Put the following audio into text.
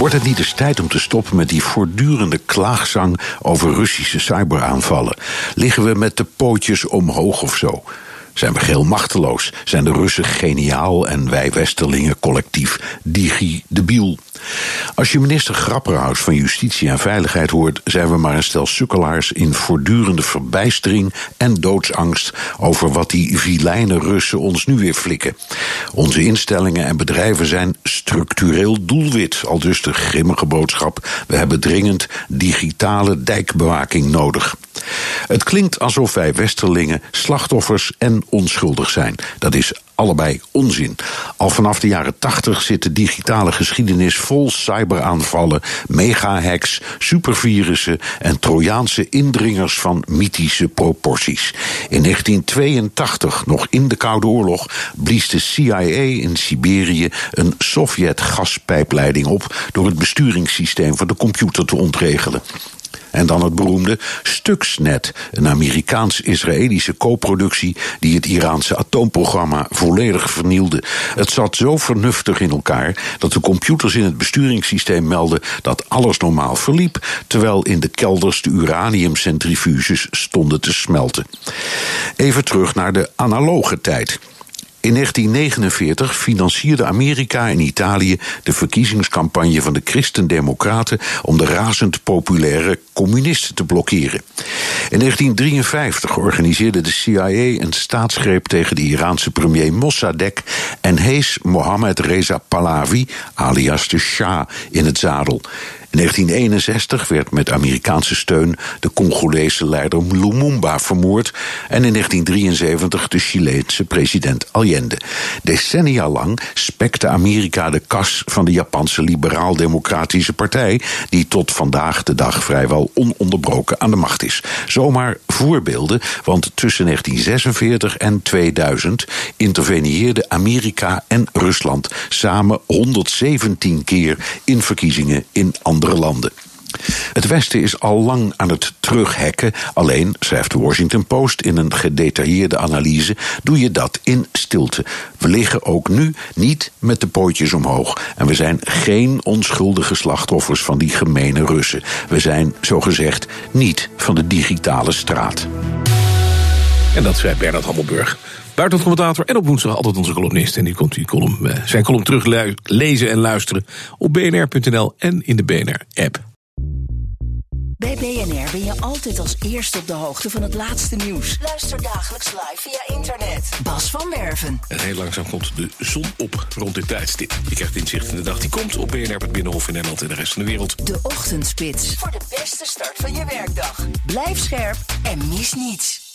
Wordt het niet eens tijd om te stoppen met die voortdurende klaagzang over Russische cyberaanvallen? Liggen we met de pootjes omhoog of zo? Zijn we geheel machteloos? Zijn de Russen geniaal en wij Westerlingen collectief digi-debiel? Als je minister Grapperhaus van Justitie en Veiligheid hoort, zijn we maar een stel sukkelaars in voortdurende verbijstering en doodsangst over wat die vilijne Russen ons nu weer flikken. Onze instellingen en bedrijven zijn structureel doelwit, al dus de grimmige boodschap: we hebben dringend digitale dijkbewaking nodig. Het klinkt alsof wij Westerlingen slachtoffers en onschuldig zijn. Dat is allebei onzin. Al vanaf de jaren 80 zit de digitale geschiedenis vol cyberaanvallen, megahacks, supervirussen en Trojaanse indringers van mythische proporties. In 1982, nog in de Koude Oorlog, blies de CIA in Siberië een Sovjet-gaspijpleiding op door het besturingssysteem van de computer te ontregelen. En dan het beroemde Stuxnet, een Amerikaans-Israëlische co-productie die het Iraanse atoomprogramma volledig vernielde. Het zat zo vernuftig in elkaar dat de computers in het besturingssysteem melden dat alles normaal verliep, terwijl in de kelders de uraniumcentrifuges stonden te smelten. Even terug naar de analoge tijd. In 1949 financierde Amerika en Italië de verkiezingscampagne van de Christen-Democraten om de razend populaire communisten te blokkeren. In 1953 organiseerde de CIA een staatsgreep tegen de Iraanse premier Mossadegh en hees Mohammed Reza Pahlavi, alias de Shah, in het zadel. In 1961 werd met Amerikaanse steun de Congolese leider Lumumba vermoord en in 1973 de Chileense president Allende. Decennia lang spekte Amerika de kas van de Japanse liberaal-democratische partij, die tot vandaag de dag vrijwel ononderbroken aan de macht is. Zomaar voorbeelden, want tussen 1946 en 2000 interveneerden Amerika en Rusland samen 117 keer in verkiezingen in andere landen. Het Westen is al lang aan het terughekken. Alleen, schrijft de Washington Post in een gedetailleerde analyse, doe je dat in stilte. We liggen ook nu niet met de pootjes omhoog. En we zijn geen onschuldige slachtoffers van die gemene Russen. We zijn, zogezegd, niet van de digitale straat. En dat zei Bernard Hammelburg. Buitenlandcommentator en op woensdag altijd onze columnist. En die komt die column, eh, zijn column terug lezen en luisteren op bnr.nl en in de BNR-app. Bij BNR ben je altijd als eerste op de hoogte van het laatste nieuws. Luister dagelijks live via internet. Bas van Werven. En heel langzaam komt de zon op rond dit tijdstip. Je krijgt inzicht in de dag die komt op BNR, het Binnenhof in Nederland en de rest van de wereld. De Ochtendspits. Voor de beste start van je werkdag. Blijf scherp en mis niets.